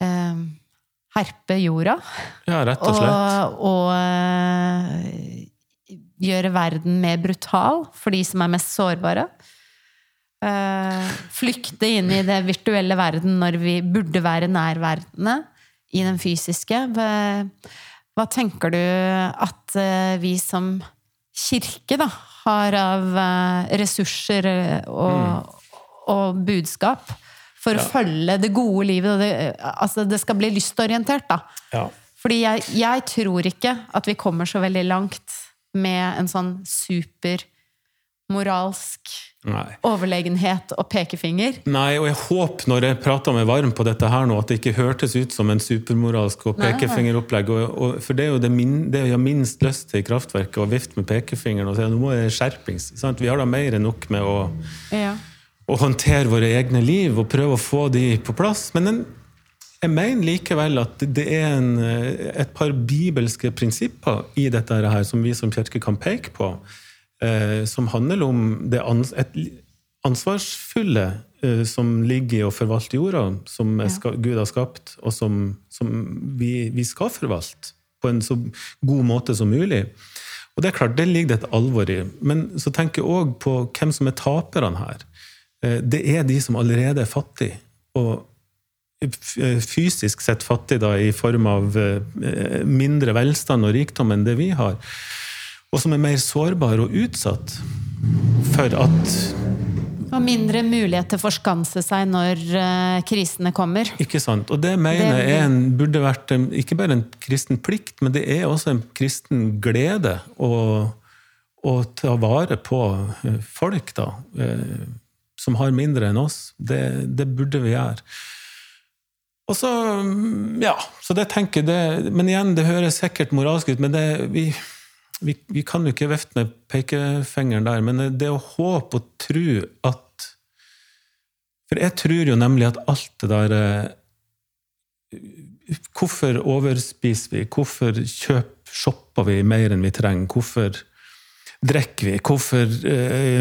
eh, herpe jorda. Ja, rett og slett. Og, og eh, gjøre verden mer brutal for de som er mest sårbare. Eh, flykte inn i det virtuelle verden når vi burde være nærværende i den fysiske. Hva, hva tenker du at eh, vi som kirke da, har av eh, ressurser og, og, og budskap for å følge det gode livet? Det, altså det skal bli lystorientert, da. Ja. Fordi jeg, jeg tror ikke at vi kommer så veldig langt med en sånn supermoralsk Nei. overlegenhet og pekefinger. Nei, og jeg håper når jeg prater meg varm på dette her nå, at det ikke hørtes ut som en supermoralsk og pekefingeropplegg. Og, og, for det er jo det, min, det jeg har minst lyst til i kraftverket, å vifte med pekefingeren og si at nå må det skjerpings. Sant? Vi har da mer enn nok med å, Ja. å håndtere våre egne liv og prøve å få de på plass. Men den, jeg mener likevel at det er en, eh, et par bibelske prinsipper i dette her som vi som kirke kan peke på, som handler om det ans et ansvarsfulle eh, som ligger i å forvalte jorda, som ja. Gud har skapt, og som, som vi, vi skal forvalte på en så god måte som mulig. Og det er klart, det ligger det et alvor i. Men så tenker jeg òg på hvem som er taperne her. Eh, Det er de som allerede er fattige. Og fysisk sett fattige da, i form av eh, mindre velstand og rikdom enn det vi har. Og som er mer sårbare og utsatt for at Og mindre mulighet til å forskanse seg når uh, krisene kommer. Ikke sant? Og det mener jeg en, burde vært en, ikke bare en kristen plikt, men det er også en kristen glede å, å ta vare på eh, folk, da. Uh, Som har mindre enn oss. Det, det burde vi gjøre. Og så, mm, ja, så det tenker jeg det, Men igjen, det høres sikkert moralsk ut, men det, vi, vi, vi kan jo ikke vefte med pekefingeren der. Men det å håpe og tro at For jeg tror jo nemlig at alt det der eh, Hvorfor overspiser vi? Hvorfor kjøp, shopper vi mer enn vi trenger? Hvorfor drikker vi? Hvorfor eh,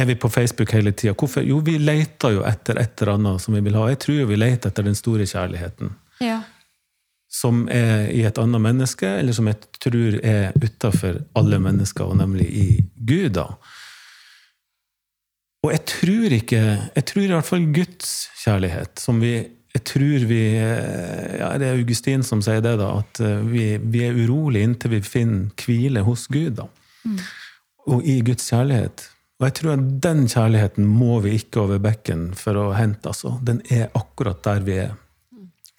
er vi på Facebook hele tida? Jo, vi leter jo etter et eller annet som vi vil ha. Jeg tror jo vi leter etter den store kjærligheten. Ja. Som er i et annet menneske, eller som jeg tror er utafor alle mennesker, og nemlig i Gud. da. Og jeg tror ikke Jeg tror i hvert fall Guds kjærlighet, som vi jeg tror vi ja, Det er Augustin som sier det, da, at eh, vi, vi er urolige inntil vi finner hvile hos Gud. da. Og i Guds kjærlighet. Og jeg tror at den kjærligheten må vi ikke over bekken for å hente. altså. Den er akkurat der vi er.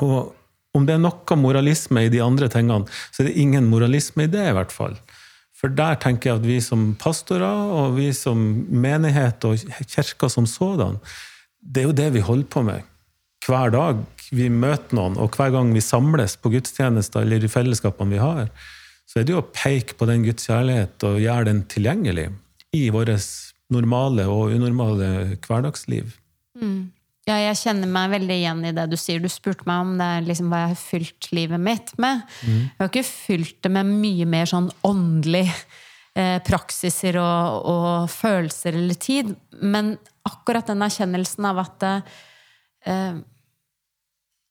Og om det er noe moralisme i de andre tingene, så er det ingen moralisme i det, i hvert fall. For der tenker jeg at vi som pastorer, og vi som menighet og kirka som sådan, det er jo det vi holder på med hver dag vi møter noen, og hver gang vi samles på gudstjenester eller i fellesskapene vi har, så er det jo å peke på den Guds kjærlighet og gjøre den tilgjengelig i vårt normale og unormale hverdagsliv. Ja, jeg kjenner meg veldig igjen i det du sier. Du spurte meg om det er liksom hva jeg har fylt livet mitt med. Jeg har ikke fylt det med mye mer sånn åndelig eh, praksiser og, og, følelser eller tid. Men akkurat den erkjennelsen av at eh,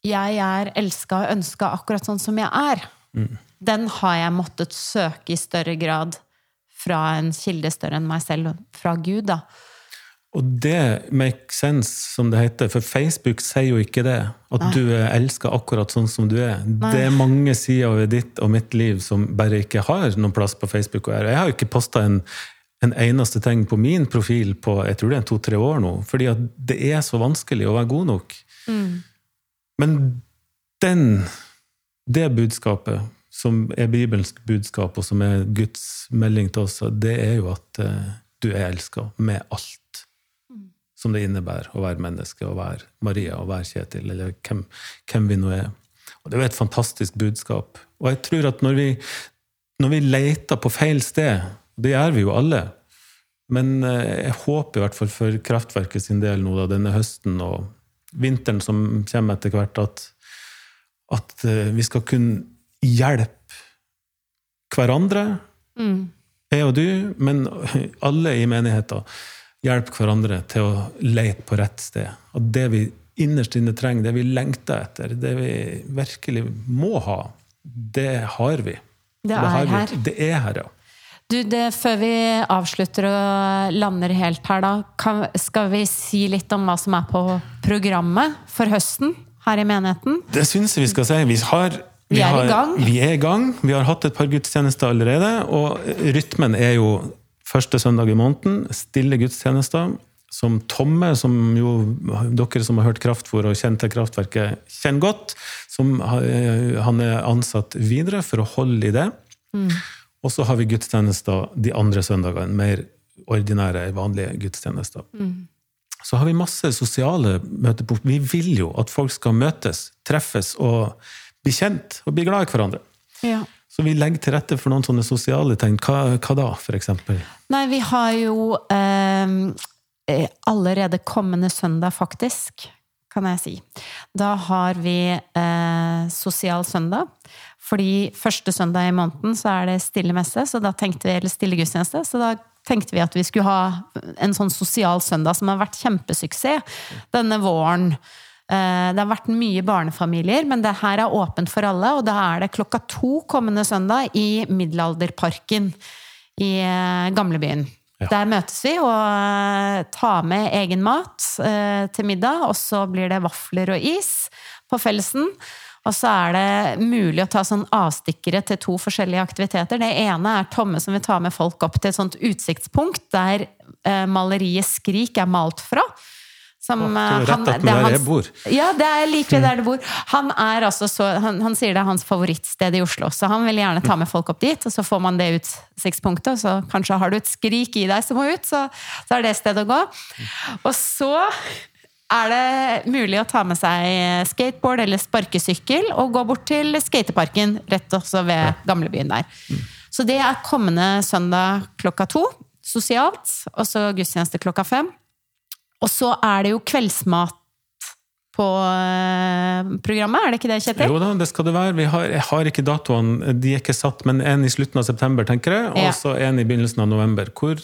jeg er elska og ønska akkurat sånn som jeg er, mm. den har jeg måttet søke i større grad fra en kilde større enn meg selv, fra Gud. da. Og det makes sense, som det heter, for Facebook sier jo ikke det. At Nei. du er elska akkurat sånn som du er. Nei. Det er mange sider ved ditt og mitt liv som bare ikke har noen plass på Facebook. Jeg har jo ikke posta en, en, eneste ting på min profil på jeg tror det er to-tre år nå, fordi at det er så vanskelig å være god nok. Mm. Men den, det budskapet, som er bibelsk budskap, og som er Guds melding til oss, det er jo at uh, du er elska med alt som det innebærer å være menneske, å være Maria og være Kjetil, eller hvem, hvem, vi nå er. Og Det er jo et fantastisk budskap. Og jeg tror at når vi, når vi leter på feil sted, det gjør vi jo alle, men eh, jeg håper i hvert fall for Kraftverket sin del nå da, denne høsten og vinteren som kommer etter hvert, at, at eh, vi skal kunne hjelpe hverandre, mm. jeg og du, men alle i menigheten hjelpe hverandre til å lete på rett sted. At det vi innerst inne trenger, det vi lengter etter, det vi virkelig må ha, det har vi. Det er det her. Det er her, ja. Du, det, før vi avslutter og lander helt her, da, kan, skal vi si litt om hva som er på programmet for høsten her i menigheten? Det syns jeg vi skal si. Vi, har, vi, vi er har, i gang. Vi er i gang. Vi har hatt et par gudstjenester allerede, og rytmen er jo første søndag i måneden. Stille gudstjenester. Som Tomme, som jo dere som har hørt Kraftfôr og kjent til Kraftverket, kjenner godt. Som han er ansatt videre for å holde i det. Mm. Og så har vi gudstjenester de andre søndagene. Mer ordinære, vanlige gudstjenester. Mm. Så har vi masse sosiale møtepunkt. Vi vil jo at folk skal møtes, treffes og bli kjent og bli glad i hverandre. Ja. Så vi legger til rette for noen sånne sosiale tegn. Hva, hva da, f.eks.? Nei, vi har jo ehm, eh, allerede kommende søndag, faktisk, kan jeg si. Da har vi eh, sosial søndag. Fordi første søndag i måneden så er det stille messe, så da tenkte vi, eller stille gudstjeneste. Så da tenkte vi at vi skulle ha en sånn sosial søndag som har vært kjempesuksess denne våren. Eh, det har vært mye barnefamilier, men det her er åpent for alle. Og da er det klokka to kommende søndag i Middelalderparken i eh, gamlebyen. Ja. Der møtes vi og eh, tar med egen mat til middag. Og så blir det vafler og is på fellesen. Og så er det mulig å ta sånn avstikkere til to forskjellige aktiviteter. Det ene er Tomme som vil ta med folk opp til et sånt utsiktspunkt der maleriet 'Skrik' er malt fra. Som, oh, rett han, det er hans, jeg bor. Ja, det er like ved der du bor. Han, er altså så, han, han, sier det er hans favorittsted i Oslo, så han vil gjerne ta med folk opp dit. Og så får man det utsiktspunktet, og så kanskje har du et skrik i deg som må ut, så, så er det stedet å gå. Og så er det mulig å ta med seg skateboard eller sparkesykkel og gå bort til skateparken rett også ved gamlebyen der. Så det er kommende søndag klokka to, sosialt, og så gudstjeneste klokka fem. Og så er det jo kveldsmat på eh, programmet, er det ikke det, Kjetil? Jo da, det skal det være. Har, jeg har ikke datoene, de er ikke satt, men en i slutten av september, tenker jeg, og så ja. en i begynnelsen av november. Hvor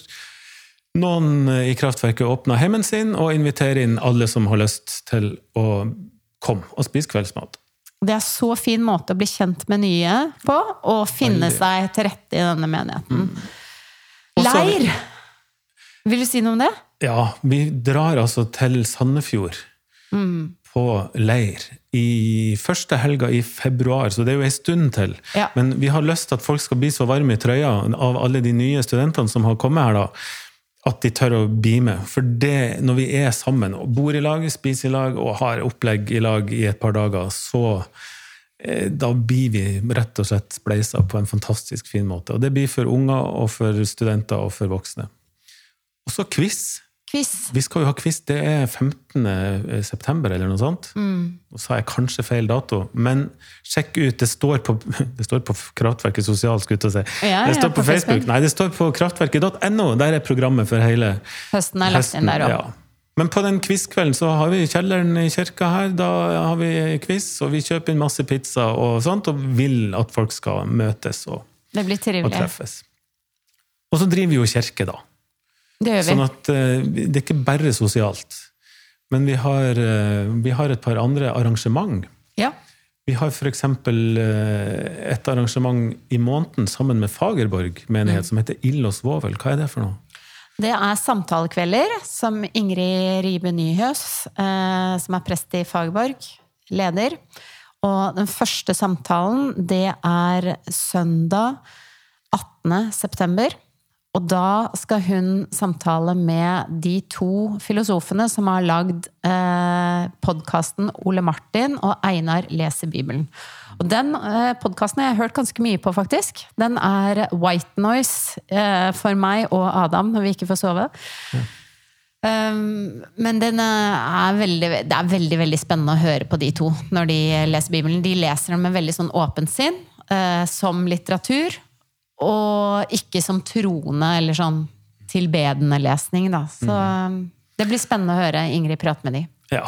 noen i kraftverket åpner heimen sin og inviterer inn alle som har lyst til å komme og spise kveldsmat. Det er så fin måte å bli kjent med nye på, og finne Veldig. seg til rette i denne menigheten. Mm. Leir! Vil du si noe om det? Ja, vi drar altså til Sandefjord mm. på leir i første helga i februar, så det er jo ei stund til. Ja. Men vi har lyst til at folk skal bli så varme i trøya av alle de nye studentene som har kommet her, da, at de tør å bli med. For det, når vi er sammen og bor i lag, spiser i lag og har opplegg i lag i et par dager, så eh, da blir vi rett og slett spleisa på en fantastisk fin måte. Og det blir for unger og for studenter og for voksne. Og så quiz. Quiz. Vi skal jo ha quiz. Det er 15. Eh, september, eller noe sånt. Mm. så har jeg kanskje feil dato, men sjekk ut. Det står på, det står på Kraftverket sosial, skulle jeg si. Ja, det står på, på Facebook. Facebook. Nei, det står på kraftverket.no. Der er programmet for hele høsten. er lagt inn der også. Ja. Men på den quizkvelden så har vi kjelleren i kirka her. Da har vi quiz, og vi kjøper inn masse pizza og sånt, og vil at folk skal møtes og, og treffes. Og så driver vi jo kirke, da. Det gjør vi. Sånn at eh, det er ikke bare sosialt. Men vi har, eh, vi har et par andre arrangement. Ja. Vi har f.eks. et arrangement i måneden sammen med Fagerborg menighet som heter Ild og svovel. Hva er det for noe? Det er samtalekvelder som Ingrid Ribe Nyhøs, eh, som er prest i Fagerborg, leder. Og den første samtalen, det er søndag 18. september. Og da skal hun samtale med de to filosofene som har lagd eh, podkasten Ole Martin og Einar leser Bibelen. Og den eh, podkasten har jeg hørt ganske mye på, faktisk. Den er white noise eh, for meg og Adam når vi ikke får sove. Um, men den er veldig, det er veldig veldig spennende å høre på de to når de leser Bibelen. De leser den med veldig sånn åpent sinn, eh, som litteratur, og ikke som troende eller sånn tilbedende lesning. Da. Så mm. det blir spennende å høre Ingrid prate med de. Ja.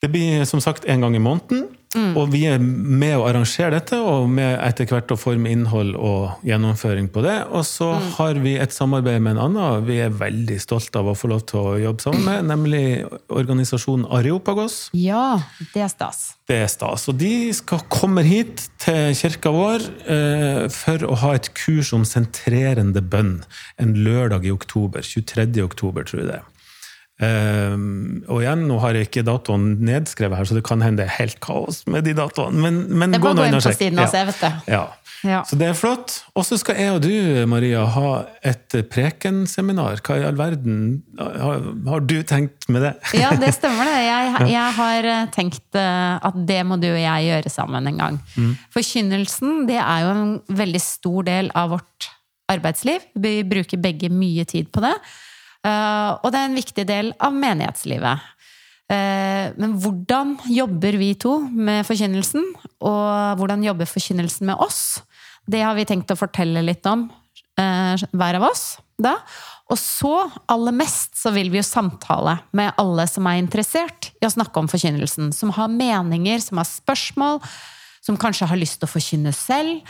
Det blir som sagt en gang i måneden. Og vi er med å arrangere dette, og med etter hvert å forme innhold og gjennomføring på det. Og så har vi et samarbeid med en annen vi er veldig stolte av å få lov til å jobbe sammen med, nemlig organisasjonen Areopagos. Ja, det er stas. Det er stas. Og de skal kommer hit til kirka vår eh, for å ha et kurs om sentrerende bønn en lørdag i oktober. 23. oktober, tror jeg det er. Um, og igjen, nå har jeg ikke datoen nedskrevet her, så det kan hende det er helt kaos med de datoene. Men, men gå nå inn og sjekk. Ja. Ja. Ja. Så det er flott. Og så skal jeg og du, Maria, ha et prekenseminar. Hva i all verden har, har du tenkt med det? Ja, det stemmer det. Jeg, jeg har eh, tenkt eh, at det må du og jeg gjøre sammen en gang. Forkynnelsen det er jo en veldig stor del av vårt arbeidsliv. Vi bruker begge mye tid på det. Eh, Og det er en viktig del av menighetslivet. Eh, Men hvordan jobber vi to med forkynnelsen? Og hvordan jobber forkynnelsen med oss? Det har vi tenkt å fortelle litt om, eh, hver av oss. da. Og så, aller mest, så vil vi jo samtale med alle som er interessert i å snakke om forkynnelsen. Som har meninger, som har spørsmål, som kanskje har lyst til å forkynne selv.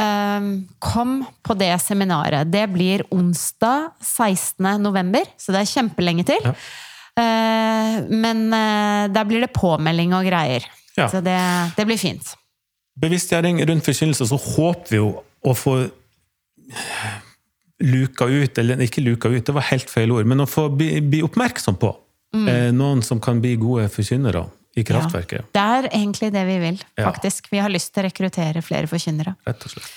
Um, kom på det seminaret. Det blir onsdag 16. november, så det er kjempelenge til. Ja. Uh, men uh, der blir det påmelding og greier. Ja. Så det, det blir fint. Bevisstgjøring rundt forkynnelse, så håper vi jo å få luka ut, eller ikke luka ut, det var helt feil ord, men å få bli, bli oppmerksom på mm. noen som kan bli gode forkynnere i kraftverket. Ja, Det er egentlig det vi vil, Ja. faktisk. Vi har lyst til å rekruttere flere forkynnere. Rett og slett.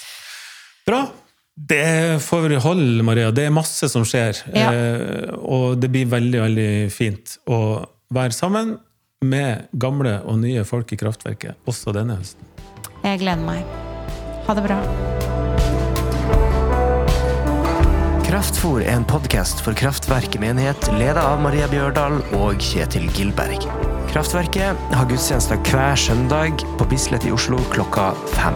Bra. Det får vi holde, Maria. Det er masse som skjer. Ja. Eh, og det blir veldig, veldig fint å være sammen med gamle og nye folk i kraftverket, også denne høsten. Jeg gleder meg. Ha det bra. Kraftfor er en podkast for Kraftverket menighet, ledet av Maria Bjørdal og Kjetil Gilberg. Kraftverket har gudstjenester hver søndag på Bislett i Oslo klokka fem.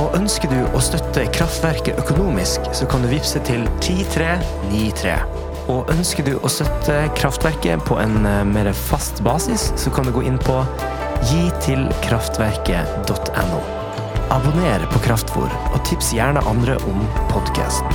Og ønsker du å støtte Kraftverket økonomisk, så kan du vippse til 10393. Og ønsker du å støtte Kraftverket på en eh, mer fast basis, så kan du gå inn på gitilkraftverket.no. Abonner på Kraftfor, og tips gjerne andre om podkasten.